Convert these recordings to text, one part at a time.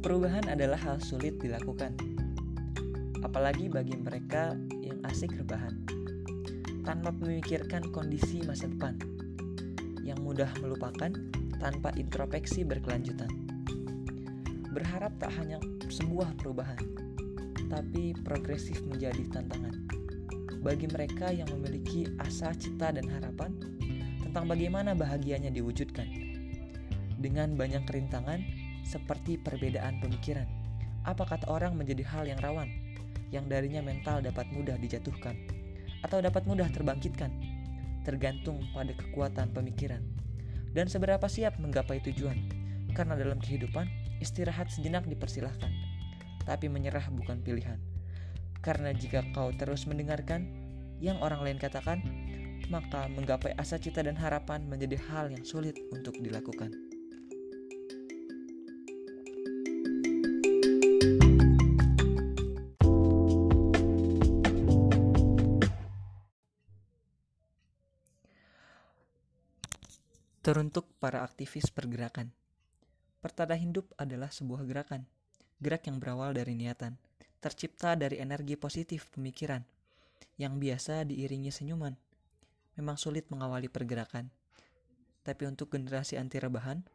Perubahan adalah hal sulit dilakukan, apalagi bagi mereka yang asik rebahan, tanpa memikirkan kondisi masa depan, yang mudah melupakan tanpa introspeksi berkelanjutan. Berharap tak hanya sebuah perubahan, tapi progresif menjadi tantangan bagi mereka yang memiliki asa, cita, dan harapan tentang bagaimana bahagianya diwujudkan. Dengan banyak kerintangan, seperti perbedaan pemikiran, apa kata orang menjadi hal yang rawan, yang darinya mental dapat mudah dijatuhkan, atau dapat mudah terbangkitkan, tergantung pada kekuatan pemikiran, dan seberapa siap menggapai tujuan, karena dalam kehidupan, istirahat sejenak dipersilahkan, tapi menyerah bukan pilihan. Karena jika kau terus mendengarkan yang orang lain katakan, maka menggapai asa cita dan harapan menjadi hal yang sulit untuk dilakukan. Teruntuk para aktivis pergerakan. Pertanda hidup adalah sebuah gerakan, gerak yang berawal dari niatan, tercipta dari energi positif pemikiran yang biasa diiringi senyuman. Memang sulit mengawali pergerakan, tapi untuk generasi anti rebahan,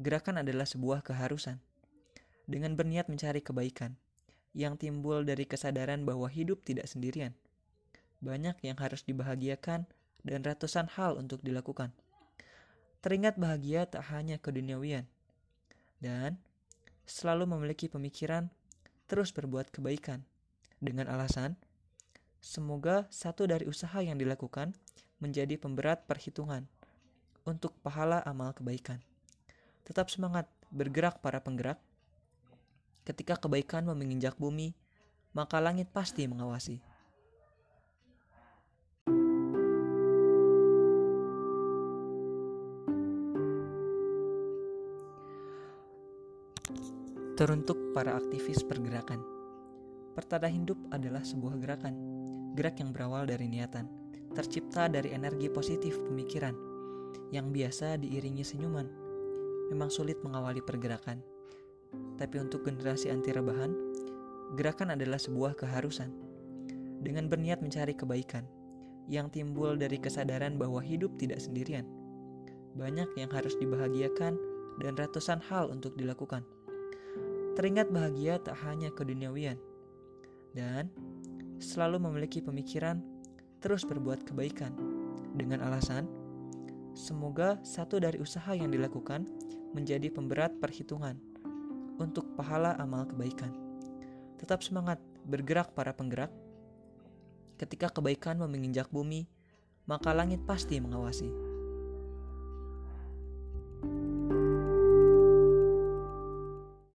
gerakan adalah sebuah keharusan. Dengan berniat mencari kebaikan yang timbul dari kesadaran bahwa hidup tidak sendirian, banyak yang harus dibahagiakan dan ratusan hal untuk dilakukan. Teringat bahagia tak hanya keduniawian, dan selalu memiliki pemikiran terus berbuat kebaikan dengan alasan semoga satu dari usaha yang dilakukan menjadi pemberat perhitungan untuk pahala amal kebaikan. Tetap semangat bergerak para penggerak. Ketika kebaikan menginjak bumi, maka langit pasti mengawasi. Teruntuk para aktivis pergerakan. Pertanda hidup adalah sebuah gerakan, gerak yang berawal dari niatan, tercipta dari energi positif pemikiran, yang biasa diiringi senyuman. Memang sulit mengawali pergerakan, tapi untuk generasi anti rebahan, gerakan adalah sebuah keharusan. Dengan berniat mencari kebaikan, yang timbul dari kesadaran bahwa hidup tidak sendirian. Banyak yang harus dibahagiakan dan ratusan hal untuk dilakukan. Teringat bahagia tak hanya keduniawian, dan selalu memiliki pemikiran terus berbuat kebaikan dengan alasan semoga satu dari usaha yang dilakukan menjadi pemberat perhitungan untuk pahala amal kebaikan. Tetap semangat bergerak para penggerak. Ketika kebaikan menginjak bumi, maka langit pasti mengawasi.